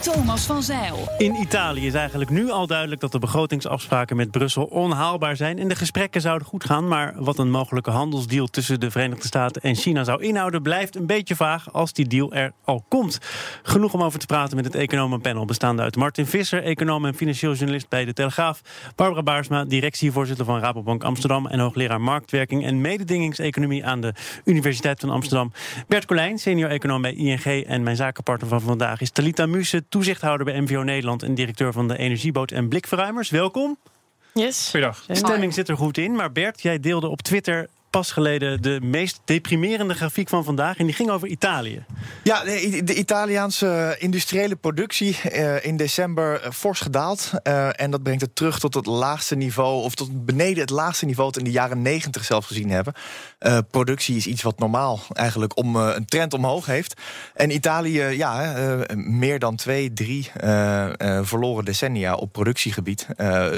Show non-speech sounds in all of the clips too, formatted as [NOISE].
Thomas van Zeil. In Italië is eigenlijk nu al duidelijk dat de begrotingsafspraken met Brussel onhaalbaar zijn. En de gesprekken zouden goed gaan. Maar wat een mogelijke handelsdeal tussen de Verenigde Staten en China zou inhouden, blijft een beetje vaag als die deal er al komt. Genoeg om over te praten met het economenpanel bestaande uit Martin Visser, econoom en financieel journalist bij de Telegraaf. Barbara Baarsma, directievoorzitter van Rabobank Amsterdam en hoogleraar marktwerking en mededingingseconomie aan de Universiteit van Amsterdam. Bert Colijn, senior econoom bij ING en mijn zakenpartner van vandaag is Talita Muse toezichthouder bij MVO Nederland en directeur van de Energieboot en Blikverruimers. Welkom. Yes. Goeiedag. De stemming zit er goed in, maar Bert, jij deelde op Twitter pas geleden de meest deprimerende grafiek van vandaag. En die ging over Italië. Ja, de, de Italiaanse industriële productie uh, in december uh, fors gedaald. Uh, en dat brengt het terug tot het laagste niveau, of tot beneden het laagste niveau dat in de jaren negentig zelfs gezien hebben. productie is iets wat normaal eigenlijk om een trend omhoog heeft. En Italië, ja, meer dan twee, drie verloren decennia op productiegebied.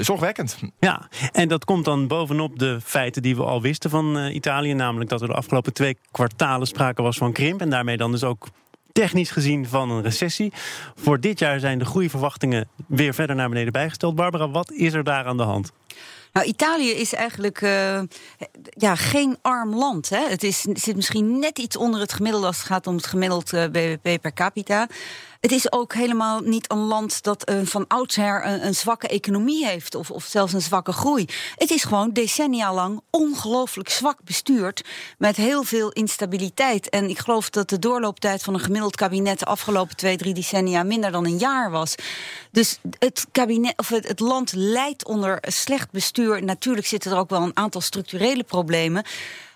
zorgwekkend. Ja, en dat komt dan bovenop de feiten die we al wisten van Italië. Namelijk dat er de afgelopen twee kwartalen sprake was van krimp. En daarmee dan dus ook technisch gezien van een recessie. Voor dit jaar zijn de groeiverwachtingen weer verder naar beneden bijgesteld. Barbara, wat is er daar aan de hand? Nou, Italië is eigenlijk uh, ja, geen arm land. Hè. Het, is, zit misschien net iets onder het gemiddelde als het gaat om het gemiddeld uh, BBP per capita. Het is ook helemaal niet een land dat uh, van oudsher een, zwakke economie heeft of, of zelfs een zwakke groei. Het is gewoon decennia lang ongelooflijk zwak bestuurd met heel veel instabiliteit. En ik geloof dat de doorlooptijd van een gemiddeld kabinet de afgelopen twee, drie decennia minder dan een jaar was. Dus het, kabinet, of het, het land leidt onder slecht bestuur. Natuurlijk zitten er ook wel een aantal structurele problemen.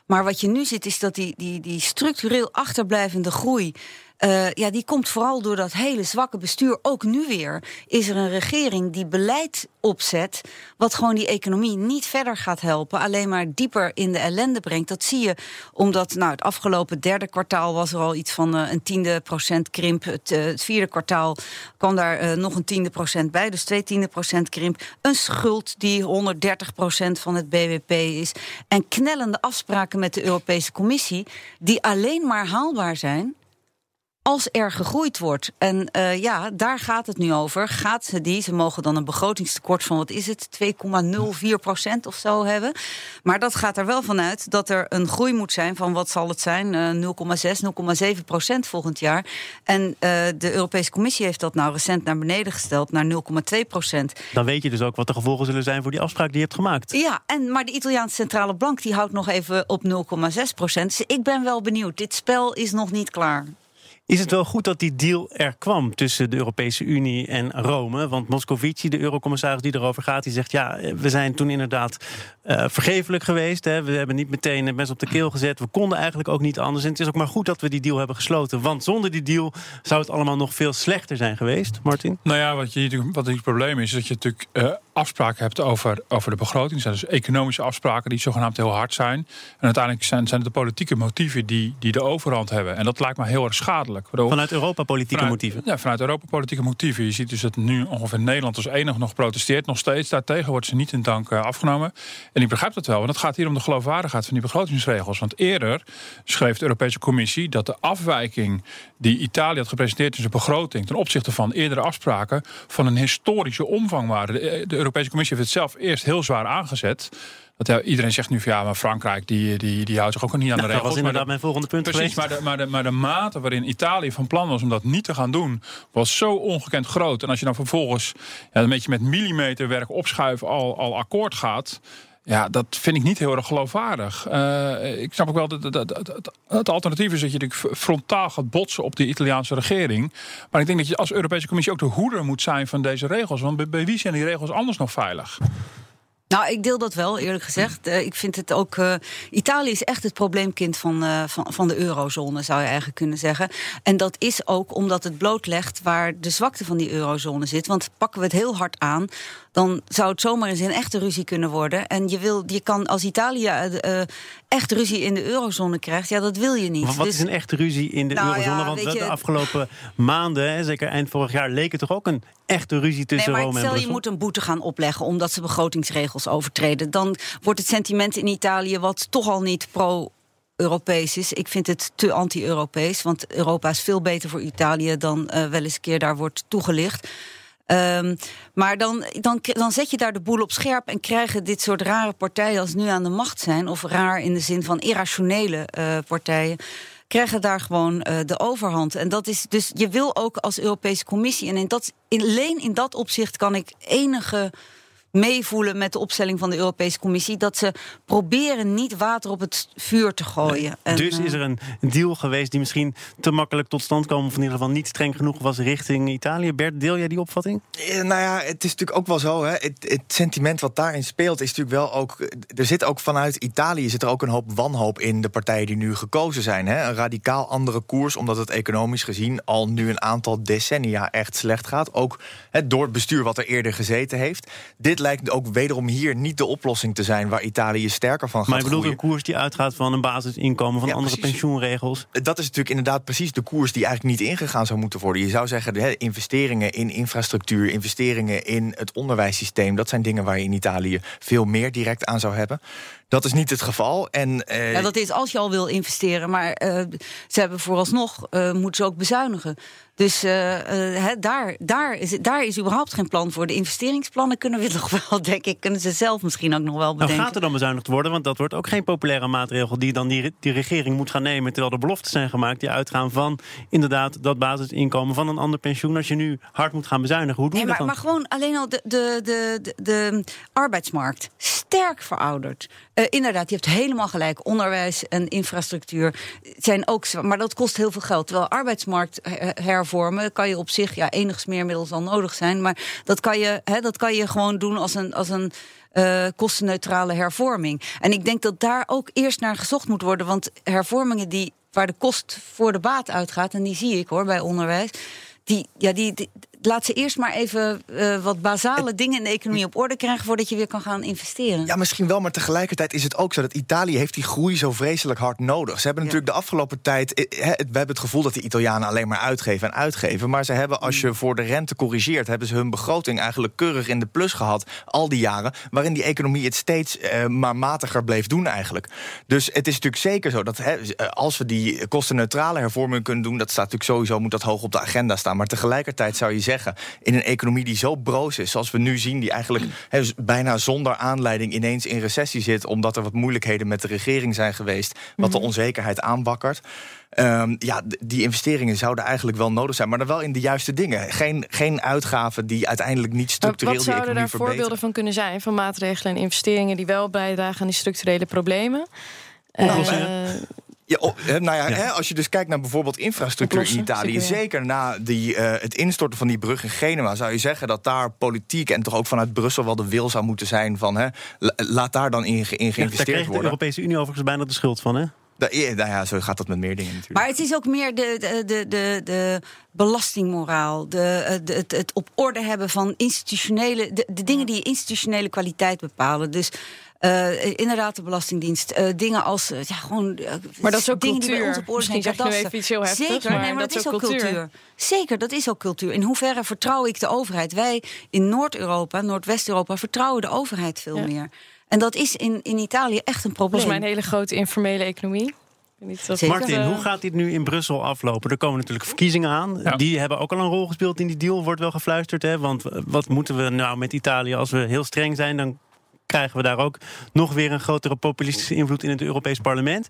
Maar wat je nu ziet is dat die, die, die structureel achterblijvende groei. Uh, ja, die komt vooral door dat hele zwakke bestuur. Ook nu weer is er een regering die beleid opzet. wat gewoon die economie niet verder gaat helpen. alleen maar dieper in de ellende brengt. Dat zie je omdat nou, het afgelopen derde kwartaal was er al iets van uh, een tiende procent krimp. Het, uh, het, vierde kwartaal kwam daar nog een tiende procent bij. Dus twee tiende procent krimp. Een schuld die 130 procent van het BBP is. En knellende afspraken met de Europese Commissie. die alleen maar haalbaar zijn als er gegroeid wordt. En uh, ja, daar gaat het nu over. Gaat ze die, ze mogen dan een begrotingstekort van, wat is het, 2,04 procent of zo hebben. Maar dat gaat er wel vanuit dat er een groei moet zijn van, wat zal het zijn, uh, 0,6, 0,7 procent volgend jaar. En uh, de Europese Commissie heeft dat nou recent naar beneden gesteld, naar 0,2 procent. Dan weet je dus ook wat de gevolgen zullen zijn voor die afspraak die je hebt gemaakt. Ja, en, maar de Italiaanse Centrale Bank die houdt nog even op 0,6 procent. Dus ik ben wel benieuwd. Dit spel is nog niet klaar. Is het wel goed dat die deal er kwam tussen de Europese Unie en Rome? Want Moscovici, de eurocommissaris die erover gaat, die zegt: ja, we zijn toen inderdaad uh, vergeeflijk geweest. Hè. We hebben niet meteen het mes op de keel gezet. We konden eigenlijk ook niet anders. En het is ook maar goed dat we die deal hebben gesloten. Want zonder die deal zou het allemaal nog veel slechter zijn geweest, Martin. Nou ja, wat, je, wat het probleem is, is dat je natuurlijk uh, afspraken hebt over, over de begroting. Dat zijn dus economische afspraken die zogenaamd heel hard zijn. En uiteindelijk zijn, zijn het de politieke motieven die, die de overhand hebben. En dat lijkt me heel erg schadelijk. Vanuit Europa politieke motieven? Ja, vanuit Europa politieke motieven. Je ziet dus dat nu ongeveer Nederland als enig nog protesteert. Nog steeds daartegen wordt ze niet in dank uh, afgenomen. En ik begrijp dat wel, want het gaat hier om de geloofwaardigheid van die begrotingsregels. Want eerder schreef de Europese Commissie dat de afwijking die Italië had gepresenteerd in zijn begroting ten opzichte van eerdere afspraken van een historische omvang waren. De, Europese Commissie heeft het zelf eerst heel zwaar aangezet. Dat, ja, iedereen zegt nu van ja, maar Frankrijk die, die, die houdt zich ook niet aan de regels. Dat was inderdaad mijn volgende punt Precies, maar de, maar, de, maar de mate waarin Italië van plan was om dat niet te gaan doen... was zo ongekend groot. En als je dan vervolgens ja, een beetje met millimeterwerk opschuiven al, al akkoord gaat... Ja, dat vind ik niet heel erg geloofwaardig. Uh, ik snap ook wel dat, dat, dat, het alternatief is dat je frontaal gaat botsen op de Italiaanse regering. Maar ik denk dat je als Europese Commissie ook de hoeder moet zijn van deze regels. Want bij, bij wie zijn die regels anders nog veilig? Nou, ik deel dat wel, eerlijk gezegd. Uh, ik vind het ook. Uh, Italië is echt het probleemkind van, uh, van, van de eurozone, zou je eigenlijk kunnen zeggen. En dat is ook omdat het blootlegt waar de zwakte van die eurozone zit. Want pakken we het heel hard aan, dan zou het zomaar eens een echte ruzie kunnen worden. En je, wil, je kan als Italië uh, echt ruzie in de eurozone krijgt, ja, dat wil je niet. Maar wat dus, is een echte ruzie in de nou, eurozone? Ja, Want je, de afgelopen maanden, hè, zeker eind vorig jaar, leek het toch ook een echte ruzie tussen nee, maar Rome en Brussel? je moet een boete gaan opleggen omdat ze begrotingsregels overtreden. Dan wordt het sentiment in Italië, wat toch al niet pro Europees is. Ik vind het te anti-Europees, want Europa is veel beter voor Italië dan uh, wel eens een keer daar wordt toegelicht. Um, maar dan, dan, dan zet je daar de boel op scherp en krijgen dit soort rare partijen als nu aan de macht zijn, of raar in de zin van irrationele uh, partijen, krijgen daar gewoon uh, de overhand. En dat is dus, je wil ook als Europese Commissie, en in dat, alleen in dat opzicht kan ik enige meevoelen met de opstelling van de Europese Commissie. Dat ze proberen niet water op het vuur te gooien. En, dus is er een deal geweest die misschien te makkelijk tot stand kwam. Of in ieder geval niet streng genoeg was richting Italië. Bert, deel jij die opvatting? Eh, nou ja, het is natuurlijk ook wel zo. Hè. Het, het, sentiment wat daarin speelt is natuurlijk wel ook. Er zit ook vanuit Italië zit er ook een hoop wanhoop in de partijen die nu gekozen zijn. Hè. Een radicaal andere koers, omdat het economisch gezien al nu een aantal decennia echt slecht gaat. Ook hè, door het bestuur wat er eerder gezeten heeft. Dit lijkt ook wederom hier niet de oplossing te zijn waar Italië sterker van gaat Maar je bedoelt een koers die uitgaat van een basisinkomen, van andere pensioenregels? Dat is natuurlijk inderdaad precies de koers die eigenlijk niet ingegaan zou moeten worden. Je zou zeggen, de investeringen in infrastructuur, investeringen in het onderwijssysteem, dat zijn dingen waar je in Italië veel meer direct aan zou hebben. Dat is niet het geval. En, uh... ja, dat is als je al wil investeren. Maar uh, ze hebben vooralsnog, uh, moeten ze ook bezuinigen. Dus uh, daar, daar, is, daar is überhaupt geen plan voor. De investeringsplannen kunnen we [LAUGHS] nog wel, denk ik, kunnen ze zelf misschien ook nog wel bedenken. Nou, gaat er dan bezuinigd worden? Want dat wordt ook geen populaire maatregel die dan die, die regering moet gaan nemen. Terwijl er beloftes zijn gemaakt die uitgaan van inderdaad dat basisinkomen van een ander pensioen. Als je nu hard moet gaan bezuinigen, hoe doen nee, we maar, dat dan? Maar gewoon alleen al de, de, de, de, de arbeidsmarkt. Sterk verouderd. Uh, inderdaad, je hebt helemaal gelijk. Onderwijs en infrastructuur zijn ook. Maar dat kost heel veel geld. Terwijl arbeidsmarkt hervormen kan je op zich ja, enigszins meer middels al nodig zijn. Maar dat kan je, hè, dat kan je gewoon doen als een. Als een uh, kostenneutrale hervorming. En ik denk dat daar ook eerst naar gezocht moet worden. Want hervormingen die, waar de kost voor de baat uitgaat, en die zie ik hoor bij onderwijs. Die, ja, die, laat ze eerst maar even uh, wat basale dingen in de economie op orde krijgen voordat je weer kan gaan investeren. Ja, misschien wel, maar tegelijkertijd is het ook zo dat Italië heeft die groei zo vreselijk hard nodig. Ze hebben natuurlijk de afgelopen tijd. Eh, we hebben het gevoel dat de Italianen alleen maar uitgeven en uitgeven. Maar ze hebben, als je voor de rente corrigeert, hebben ze hun begroting eigenlijk keurig in de plus gehad al die jaren. Waarin die economie het steeds uh, maar matiger bleef doen eigenlijk. Dus het is natuurlijk zeker zo dat als we die kostenneutrale hervorming kunnen doen, dat staat natuurlijk sowieso, moet dat hoog op de agenda staan. Maar tegelijkertijd zou je zeggen in een economie die zo broos is, zoals we nu zien, die eigenlijk bijna zonder aanleiding ineens in recessie zit, omdat er wat moeilijkheden met de regering zijn geweest, wat de mhm. onzekerheid aanbakkert. Um, ja, die investeringen zouden eigenlijk wel nodig zijn, maar dan wel in de juiste dingen. Geen, geen uitgaven die uiteindelijk niet structureel Wat zouden daar voorbeelden van kunnen zijn? Van maatregelen en investeringen die wel bijdragen aan die structurele problemen? Uh, ja, nou ja, Hè, als je dus kijkt naar bijvoorbeeld infrastructuur in Italië, zeker na die, uh, het instorten van die brug in Genua, zou je zeggen dat daar politiek en toch ook vanuit Brussel wel de wil zou moeten zijn van hè, laat daar dan in, in geïnvesteerd ja, daar worden. de Europese Unie overigens bijna de schuld van, hè? Nou ja, zo gaat dat met meer dingen natuurlijk. Maar het is ook meer de, de, de, de, de belastingmoraal, de, de, het, het op orde hebben van institutionele, de, de dingen die institutionele kwaliteit bepalen. Dus uh, inderdaad, de Belastingdienst. Uh, dingen als. Uh, ja, gewoon. maar dat is ook dingen cultuur. die bij ons op orde zijn. Misschien zeg even iets heel heftigs, Zeker, maar, nee, maar dat, is ook cultuur. cultuur. Zeker, dat is ook cultuur. In hoeverre vertrouw ik de overheid? Wij in Noord-Europa, Noordwest-Europa, vertrouwen de overheid veel ja. meer. En dat is in, in Italië echt een probleem. Volgens mij een hele grote informele economie. Martin, hoe gaat dit nu in Brussel aflopen? Er komen natuurlijk verkiezingen aan. Die hebben ook al een rol gespeeld in die deal, wordt wel gefluisterd. Hè? Want wat moeten we nou met Italië? Als we heel streng zijn, dan krijgen we daar ook nog weer een grotere populistische invloed in het Europees Parlement.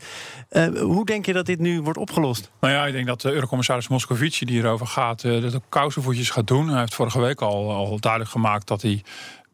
Uh, hoe denk je dat dit nu wordt opgelost? Nou ja, ik denk dat de Eurocommissaris Moscovici die hierover gaat, uh, dat ook kousenvoetjes gaat doen. Hij heeft vorige week al, al duidelijk gemaakt dat hij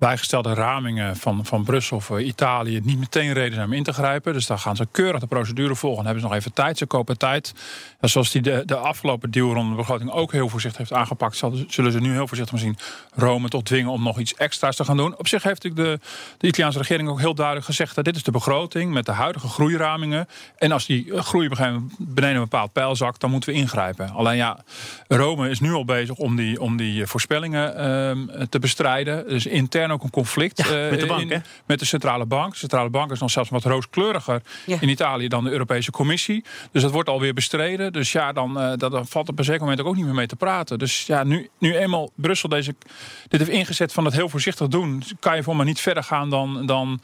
bijgestelde ramingen van, van Brussel of Italië niet meteen reden om in te grijpen. Dus daar gaan ze keurig de procedure volgen. Dan hebben ze nog even tijd. Ze kopen tijd. En zoals die de, de afgelopen deal rond de begroting ook heel voorzichtig heeft aangepakt, zullen ze nu heel voorzichtig zien Rome tot dwingen om nog iets extra's te gaan doen. Op zich heeft de, de Italiaanse regering ook heel duidelijk gezegd dat dit is de begroting met de huidige groeiramingen. En als die groei beneden een bepaald pijl zakt, dan moeten we ingrijpen. Alleen ja, Rome is nu al bezig om die, om die voorspellingen ehm, te bestrijden. Dus intern ook een conflict ja, met, de bank, in, met de centrale bank. De centrale bank is nog zelfs wat rooskleuriger in Italië dan de Europese Commissie. Dus dat wordt alweer bestreden. Dus ja, dan, uh, dan valt op een zeker moment ook niet meer mee te praten. Dus ja, nu, nu eenmaal Brussel deze, dit heeft ingezet van het heel voorzichtig doen, kan je voor mij niet verder gaan dan, dan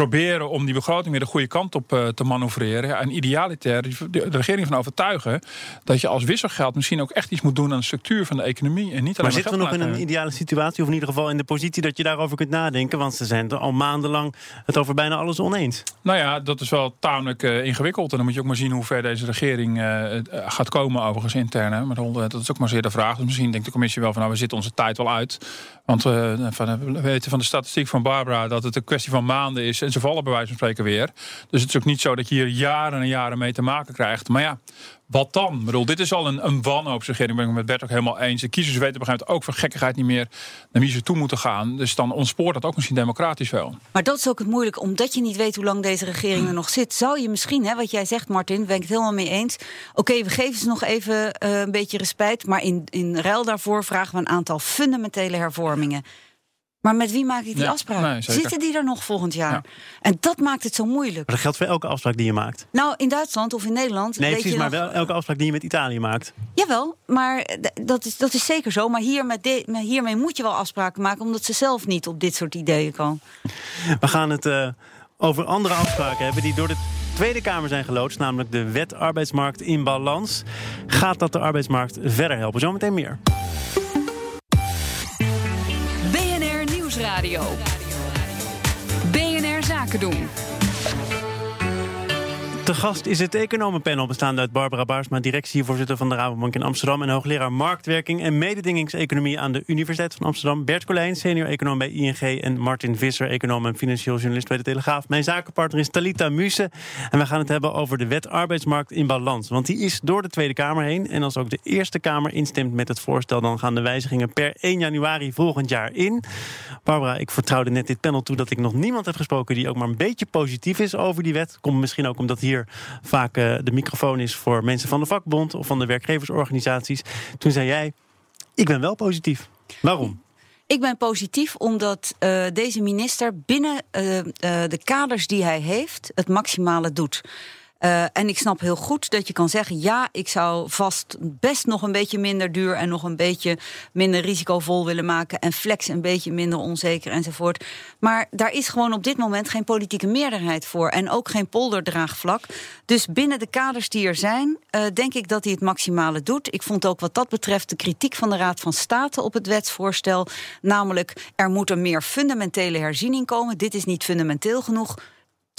proberen om die begroting weer de goede kant op uh, te manoeuvreren. En idealiter de, regering van overtuigen dat je als wisselgeld misschien ook echt iets moet doen aan de structuur van de economie. En niet alleen maar zitten we nog in een ideale situatie, of in ieder geval in de positie dat je daarover kunt nadenken? Want ze zijn er al maandenlang het over bijna alles oneens. Nou ja, dat is wel tamelijk uh, ingewikkeld. En dan moet je ook maar zien hoe ver deze regering uh, gaat komen, overigens intern. Hè. Maar dat is ook maar zeer de vraag. Dus misschien denkt de commissie wel van nou, we zitten onze tijd wel uit. Want van, we weten van de statistiek van Barbara dat het een kwestie van maanden is ze vallen bij wijze van spreken weer. Dus het is ook niet zo dat je hier jaren en jaren mee te maken krijgt. Maar ja, wat dan? Ik bedoel, dit is al een, een wanhoopsregering. Ben ik met Bert ook helemaal eens. De kiezers weten op ook van gekkigheid niet meer naar wie ze toe moeten gaan. Dus dan ontspoort dat ook misschien democratisch wel. Maar dat is ook het moeilijk, omdat je niet weet hoe lang deze regering er nog zit. Zou je misschien, hè, wat jij zegt, Martin, ben ik het helemaal mee eens. Oké, we geven ze nog even uh, een beetje respect. Maar in, in ruil daarvoor vragen we een aantal fundamentele hervormingen. Maar met wie maak ik die afspraak? Zitten die er nog volgend jaar? En dat maakt het zo moeilijk. Maar dat geldt voor elke afspraak die je maakt. Nou, in Duitsland of in Nederland. Nee, weet precies, je maar wel elke afspraak die je met Italië maakt. Jawel, maar dat is, dat is zeker zo. Maar hier met de, hiermee moet je wel afspraken maken, omdat ze zelf niet op dit soort ideeën komen. We gaan het uh, over andere afspraken hebben die door de Tweede Kamer zijn geloodst, namelijk de wet arbeidsmarkt in balans. Gaat dat de arbeidsmarkt verder helpen? Zometeen meer. BNR Zaken doen. De gast is het economenpanel bestaande uit Barbara Baarsma, directievoorzitter van de Rabobank in Amsterdam en hoogleraar marktwerking en mededingingseconomie aan de Universiteit van Amsterdam. Bert Colijn, senior econoom bij ING en Martin Visser, econoom en financieel journalist bij de Telegraaf. Mijn zakenpartner is Talita Muse en we gaan het hebben over de wet arbeidsmarkt in balans. Want die is door de Tweede Kamer heen en als ook de Eerste Kamer instemt met het voorstel, dan gaan de wijzigingen per 1 januari volgend jaar in. Barbara, ik vertrouwde net dit panel toe dat ik nog niemand heb gesproken die ook maar een beetje positief is over die wet. Komt misschien ook omdat hier vaak uh, de microfoon is voor mensen van de vakbond of van de werkgeversorganisaties. Toen zei jij: Ik ben wel positief. Waarom? Ik ben positief omdat uh, deze minister binnen uh, de kaders die hij heeft het maximale doet. Uh, en ik snap heel goed dat je kan zeggen: ja, ik zou vast best nog een beetje minder duur en nog een beetje minder risicovol willen maken. En flex een beetje minder onzeker enzovoort. Maar daar is gewoon op dit moment geen politieke meerderheid voor. En ook geen polderdraagvlak. Dus binnen de kaders die er zijn, uh, denk ik dat hij het maximale doet. Ik vond ook wat dat betreft de kritiek van de Raad van State op het wetsvoorstel. Namelijk, er moet een meer fundamentele herziening komen. Dit is niet fundamenteel genoeg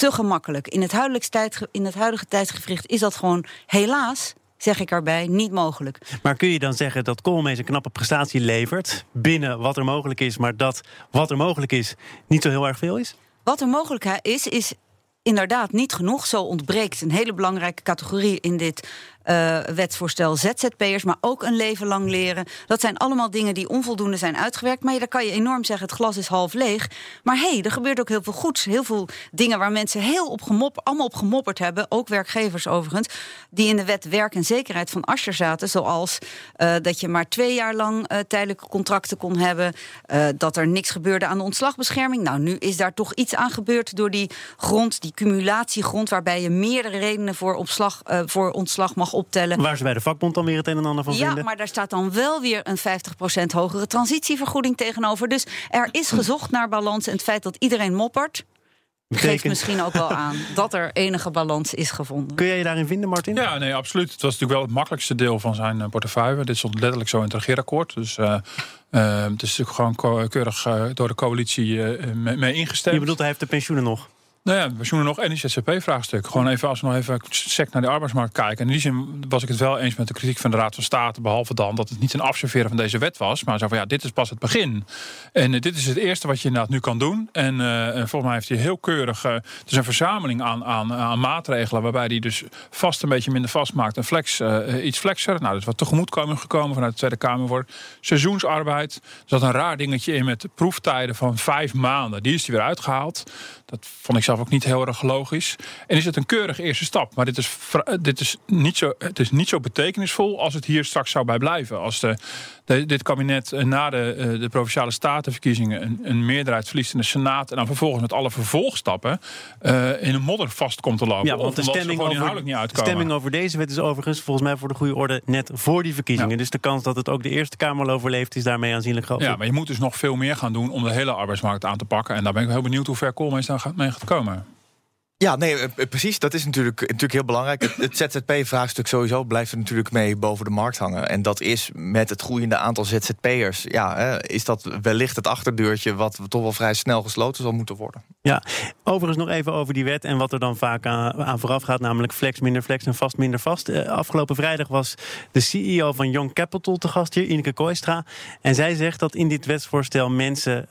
te gemakkelijk. In het, tijd, in het huidige tijdsgevricht is dat gewoon helaas zeg ik erbij, niet mogelijk. Maar kun je dan zeggen dat Koolmees een knappe prestatie levert... binnen wat er mogelijk is, maar dat wat er mogelijk is niet zo heel erg veel is? Wat er mogelijk is, is inderdaad niet genoeg. Zo ontbreekt een hele belangrijke categorie in dit uh, wetsvoorstel ZZP'ers, maar ook een leven lang leren. Dat zijn allemaal dingen die onvoldoende zijn uitgewerkt. Maar ja, dan kan je enorm zeggen: het glas is half leeg. Maar hé, hey, er gebeurt ook heel veel goeds. Heel veel dingen waar mensen heel op gemop, allemaal op gemopperd hebben. Ook werkgevers overigens. Die in de wet werk en zekerheid van Ascher zaten. Zoals uh, dat je maar twee jaar lang uh, tijdelijke contracten kon hebben. dat er niks gebeurde aan de ontslagbescherming. Nou, nu is daar toch iets aan gebeurd door die grond, die cumulatiegrond. Waarbij je meerdere redenen voor, opslag, voor ontslag mag optellen. Waar ze bij de vakbond dan weer het een en ander van ja, vinden. Ja, maar daar staat dan wel weer een 50% hogere transitievergoeding tegenover. Dus er is gezocht naar balans. En het feit dat iedereen moppert, geeft misschien ook wel aan [LAUGHS] dat er enige balans is gevonden. Kun jij je daarin vinden, Martin? Ja, nee, absoluut. Het was natuurlijk wel het makkelijkste deel van zijn eh, portefeuille. Dit stond letterlijk zo in het regeerakkoord. Dus uh, uh, het is natuurlijk gewoon keurig door de coalitie mee ingestemd. Je bedoelt, hij heeft de pensioenen nog? Nou ja, pensioenen nog en ZZP-vraagstuk. Gewoon even als we nog even sec naar de arbeidsmarkt kijken. En in die zin was ik het wel eens met de kritiek van de Raad van State. Behalve dan dat het niet een afserveren van deze wet was. Maar zo van ja, dit is pas het begin. En eh, dit is het eerste wat je inderdaad nu kan doen. En eh, en volgens mij heeft hij heel keurig. eh, het is een verzameling aan, aan, aan maatregelen. Waarbij hij dus vast een beetje minder vast maakt. En flex, iets flexer. Nou, er is wat tegemoetkoming gekomen vanuit de Tweede Kamer voor seizoensarbeid. Er zat een raar dingetje in met proeftijden van vijf maanden. Die is hij weer uitgehaald. Dat vond ik zelf ook niet heel erg logisch. En is het een keurige eerste stap. Maar dit is, dit is, niet, zo, het is niet zo betekenisvol als het hier straks zou bij blijven. Als de, de- dit kabinet eh, na de, eh, de provinciale statenverkiezingen een, een meerderheid verliest in de Senaat. En dan vervolgens met alle vervolgstappen eh, in een modder vast komt te lopen. Ja, want de stemming, over, niet de stemming over deze wet is overigens volgens mij voor de goede orde net voor die verkiezingen. Ja. Dus de kans dat het ook de Eerste Kamer overleeft is daarmee aanzienlijk groot. Ja, maar je moet dus nog veel meer gaan doen om de hele arbeidsmarkt aan te pakken. En daar ben ik heel benieuwd hoe ver Koolmees daar mee gaat komen. Ja, nee, eh, eh, precies. Dat is natuurlijk, natuurlijk heel belangrijk. Het, ZZP-vraagstuk sowieso blijft er natuurlijk mee boven de markt hangen. En dat is met het groeiende aantal ZZP'ers... Ja, hè, is dat wellicht het achterdeurtje... wat toch wel vrij snel gesloten zal moeten worden. Ja, overigens nog even over die wet en wat er dan vaak aan, vooraf gaat, namelijk flex minder flex en vast minder vast. Eh, afgelopen vrijdag was de CEO van Young Capital te gast hier, Ineke Kooistra. En zij zegt dat in dit wetsvoorstel mensen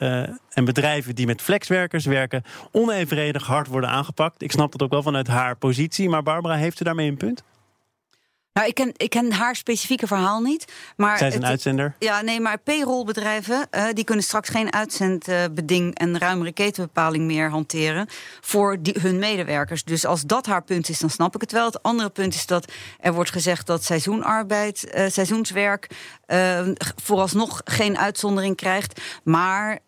en bedrijven die met flexwerkers werken onevenredig hard worden aangepakt. Ik snap dat ook wel vanuit haar positie, maar Barbara heeft u daarmee een punt? Nou, ik ken, ik ken haar specifieke verhaal niet. Maar Zij is een het- uitzender. Ja, nee, maar payrollbedrijven eh, die kunnen straks geen uitzendbeding en ruimere ketenbepaling meer hanteren voor die, hun medewerkers. Dus als dat haar punt is, dan snap ik het wel. Het andere punt is dat er wordt gezegd dat seizoenarbeid, eh, seizoenswerk eh, vooralsnog geen uitzondering krijgt. Maar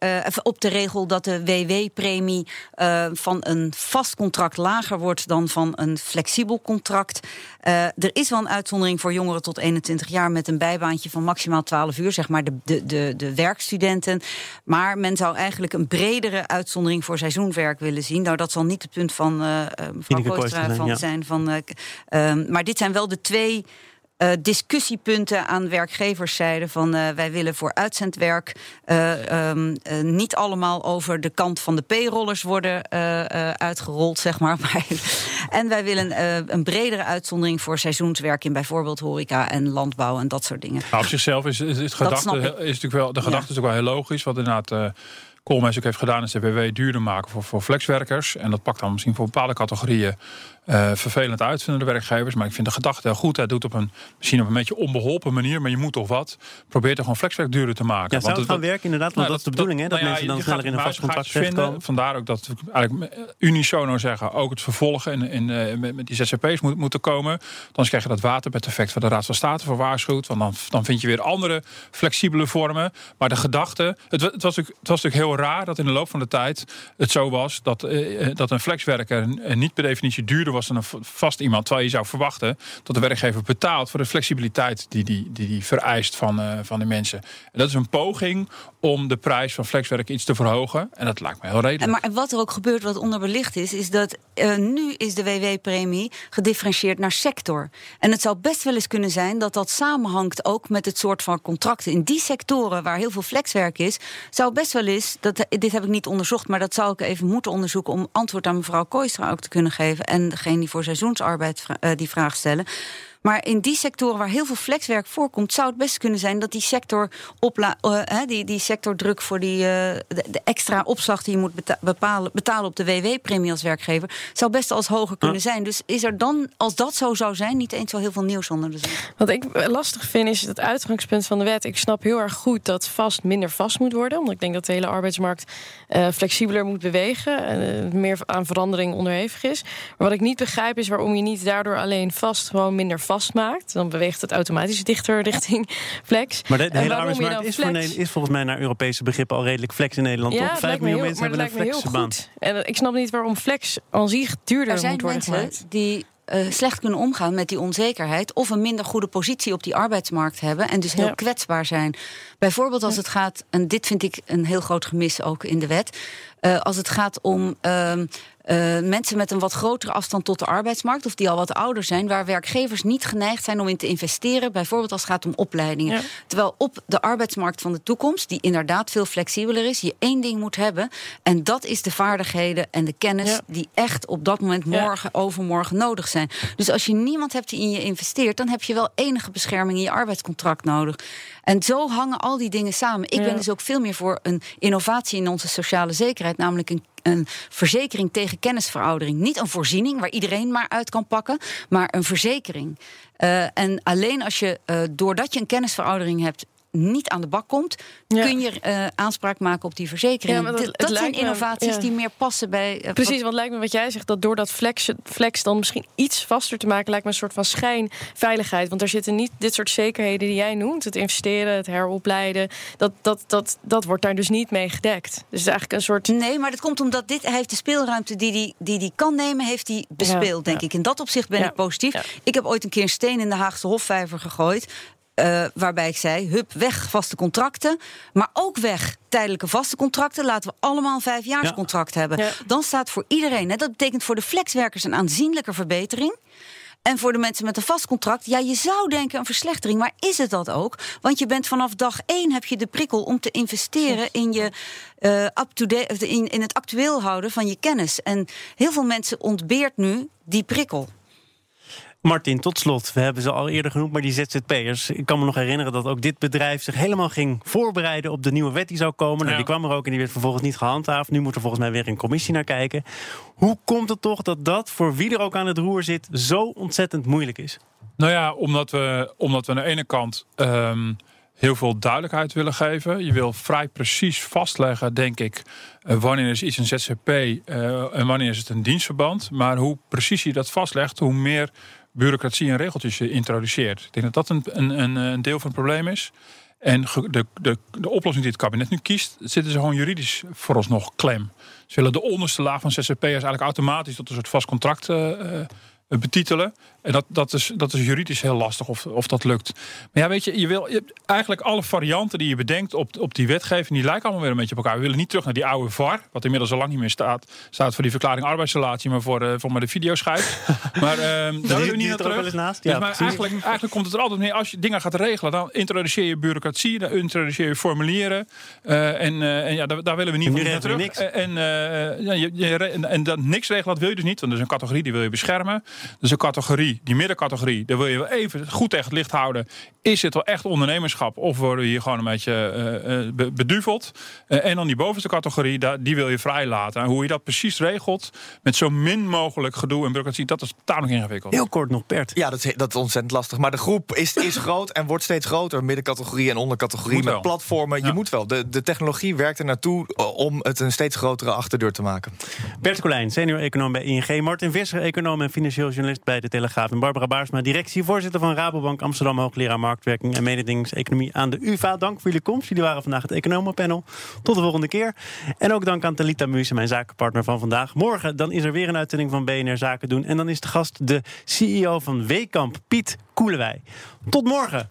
op de regel dat de WW-premie van een vast contract lager wordt dan van een flexibel contract. Er is wel een uitzondering voor jongeren tot 21 jaar met een bijbaantje van maximaal 12 uur, zeg maar de, de, de, de werkstudenten. Maar men zou eigenlijk een bredere uitzondering voor seizoenwerk willen zien. Nou, dat zal niet het punt van eh, mevrouw van zijn. Van, eh, ehm, maar dit zijn wel de twee eh, discussiepunten aan werkgeverszijde. Van eh, wij willen voor uitzendwerk eh, ehm, eh, niet allemaal over de kant van de payrollers worden uitgerold, zeg [LAUGHS] maar. en wij willen een bredere uitzondering voor seizoenswerk in bijvoorbeeld horeca en landbouw en dat soort dingen. Nou, op zichzelf is, is, het gedachte, is natuurlijk wel, de gedachte is ook wel heel logisch. Wat inderdaad Koolmees ook heeft gedaan, is de WW duurder maken voor, voor flexwerkers. En dat pakt dan misschien voor bepaalde categorieën eh, vervelend uit, vinden de werkgevers. Maar ik vind de gedachte heel goed. Hij doet op een, misschien op een beetje onbeholpen manier, maar je moet toch wat. Probeer toch gewoon flexwerk duurder te maken. Ja, zou het gaan werken inderdaad? Want Nou, dat is de bedoeling, hè? Dat nou ja, mensen dan sneller in een vast contract terechtkomen. Vandaar ook dat we eigenlijk unisono zeggen, ook het vervolgen in, in, eh, met, met die ZZP's moet, moeten komen. Dan krijg je dat waterbed-effect waar de Raad van State voor waarschuwt. Want dan, dan vind je weer andere flexibele vormen. Maar de gedachte, het, het, was natuurlijk, het was natuurlijk heel raar dat in de loop van de tijd het zo was dat, eh, eh, dat een flexwerker eh, niet per definitie duurder was dan een vast iemand. Terwijl je zou verwachten dat de werkgever betaalt voor de flexibiliteit die die, die, die vereist van, eh, van de mensen. En dat is een poging om de prijs van flexwerk iets te verhogen. En dat lijkt me heel redelijk. Maar wat er ook gebeurt, wat onderbelicht is, is dat eh, nu is de WW-premie gedifferentieerd naar sector. En het zou best wel eens kunnen zijn dat dat samenhangt ook met het soort van contracten. In die sectoren waar heel veel flexwerk is, zou best wel eens, dat, dit heb ik niet onderzocht, maar dat zou ik even moeten onderzoeken om antwoord aan mevrouw Kooistra ook te kunnen geven. En degene die voor seizoensarbeid eh, die vraag stellen. Maar in die sectoren waar heel veel flexwerk voorkomt, zou het best kunnen zijn dat die sector opla eh, hè, die, die sectordruk voor die, eh, de, de extra opslag die je moet beta- bepalen, betalen op de WW-premie als werkgever, zou best als hoger kunnen zijn. Dus is er dan, als dat zo zou zijn, niet eens zo heel veel nieuws onder de zon. Wat ik lastig vind is het uitgangspunt van de wet. Ik snap heel erg goed dat vast minder vast moet worden. Omdat ik denk dat de hele arbeidsmarkt eh, flexibeler moet bewegen. En meer aan verandering onderhevig is. Maar wat ik niet begrijp is waarom je niet daardoor alleen vast gewoon minder vast maakt. Dan beweegt het automatisch dichter richting flex. Maar de, hele arbeidsmarkt is, voor is volgens mij naar Europese begrippen al redelijk flex in Nederland. Ja, toch? het Vijf lijkt me miljoen heel, mensen maar hebben een flexbaan. goed. En ik snap niet waarom flex aan zich duurder Er zijn moet worden mensen gemaakt. die eh, slecht kunnen omgaan met die onzekerheid. of een minder goede positie op die arbeidsmarkt hebben. en dus heel Ja. kwetsbaar zijn. Bijvoorbeeld als het gaat, en dit vind ik een heel groot gemis ook in de wet. eh, als het gaat om ehm, eh, mensen met een wat grotere afstand tot de arbeidsmarkt, of die al wat ouder zijn, waar werkgevers niet geneigd zijn om in te investeren, bijvoorbeeld als het gaat om opleidingen. Ja. Terwijl op de arbeidsmarkt van de toekomst, die inderdaad veel flexibeler is, je één ding moet hebben. En dat is de vaardigheden en de kennis Ja. die echt op dat moment Ja. morgen, overmorgen nodig zijn. Dus als je niemand hebt die in je investeert, dan heb je wel enige bescherming in je arbeidscontract nodig. En zo hangen al die dingen samen. Ik ben dus ook veel meer voor een innovatie in onze sociale zekerheid, namelijk een, een verzekering tegen kennisveroudering. Niet een voorziening waar iedereen maar uit kan pakken, maar een verzekering. Eh, en alleen als je, eh, doordat je een kennisveroudering hebt, niet aan de bak komt, Ja. kun je eh, aanspraak maken op die verzekering. Ja, dat- zijn me- innovaties die meer passen bij. eh, Precies, wat- want lijkt me wat jij zegt, dat door dat flex, flex dan misschien iets vaster te maken, lijkt me een soort van schijnveiligheid. Want daar zitten niet dit soort zekerheden die jij noemt. Het investeren, het heropleiden. Dat, dat, dat, dat wordt daar dus niet mee gedekt. Dus het is eigenlijk een soort. Nee, maar dat komt omdat dit, hij heeft de speelruimte die hij die, die kan nemen, heeft hij bespeeld, denk ik. In dat opzicht ben ik positief. Ik heb ooit een keer een steen in de Haagse Hofvijver gegooid. Eh, waarbij ik zei: hup, weg vaste contracten. Maar ook weg tijdelijke vaste contracten. Laten we allemaal een vijfjaarscontract hebben. Ja. Dan staat voor iedereen. Hè, dat betekent voor de flexwerkers een aanzienlijke verbetering. En voor de mensen met een vast contract, ja, je zou denken een verslechtering, maar is het dat ook? Want je bent vanaf dag één heb je de prikkel om te investeren in je eh, up-to-date, in, in het actueel houden van je kennis. En heel veel mensen ontbeert nu die prikkel. Martin, tot slot. We hebben ze al eerder genoemd, maar die ZZP'ers. Ik kan me nog herinneren dat ook dit bedrijf zich helemaal ging voorbereiden op de nieuwe wet die zou komen. Nou, Ja. die kwam er ook en die werd vervolgens niet gehandhaafd. Nu moet er volgens mij weer een commissie naar kijken. Hoe komt het toch dat dat voor wie er ook aan het roer zit zo ontzettend moeilijk is? Nou ja, omdat we, omdat we aan de ene kant ehm, heel veel duidelijkheid willen geven. Je wil vrij precies vastleggen, denk ik, eh, wanneer is iets een ZZP eh, en wanneer is het een dienstverband. Maar hoe precies je dat vastlegt, hoe meer bureaucratie en regeltjes je introduceert. Ik denk dat dat een, een, een, deel van het probleem is. En de, de, de oplossing die het kabinet nu kiest, zitten ze gewoon juridisch vooralsnog klem. Ze willen de onderste laag van ZZP'ers eigenlijk automatisch tot een soort vast contract eh, eh, betitelen. En dat, dat, is, dat is juridisch heel lastig of, of dat lukt. Maar ja, weet je, je wil je eigenlijk alle varianten die je bedenkt op, op die wetgeving, die lijken allemaal weer een beetje op elkaar. We willen niet terug naar die oude VAR, wat inmiddels al lang niet meer staat. Staat voor die verklaring arbeidsrelatie, maar voor, eh, voor maar de videoschijf. [LAUGHS] maar ehm, daar willen we niet naar er terug. naast. Dus Ja, maar eigenlijk, eigenlijk komt het er altijd mee. Als je dingen gaat regelen, dan introduceer je bureaucratie, dan introduceer je formulieren. eh, en, eh, en ja, daar, daar willen we niet meer naar terug. En, eh, ja, je, en, en dat niks regelen, dat wil je dus niet. Want er is een categorie die wil je beschermen. Dus een categorie, die middencategorie, daar wil je wel even goed tegen het licht houden. Is dit wel echt ondernemerschap? Of worden we hier gewoon een beetje be- beduveld? Eh, en dan die bovenste categorie, daar, die wil je vrij laten. En hoe je dat precies regelt, met zo min mogelijk gedoe en bureaucratie, dat is tamelijk ingewikkeld. Heel kort nog, Bert. Ja, dat is, dat is ontzettend lastig. Maar de groep is, is [LAUGHS] groot en wordt steeds groter. Middencategorie en ondercategorie Moet met wel. platformen. Ja. Je moet wel. De, de technologie werkt er naartoe om het een steeds grotere achterdeur te maken. Bert Colijn, senior-econoom bij ING. Martin Visser, econoom en financieel journalist bij De Telegraaf. En Barbara Baarsma, directievoorzitter van Rabobank Amsterdam... hoogleraar marktwerking en mededingingseconomie aan de UvA. Dank voor jullie komst. Jullie waren vandaag het economenpanel. Tot de volgende keer. En ook dank aan Talita Muus, mijn zakenpartner van vandaag. Morgen dan is er weer een uitzending van BNR Zaken doen. En dan is de gast de CEO van Weekamp, Piet Koelewij. Tot morgen.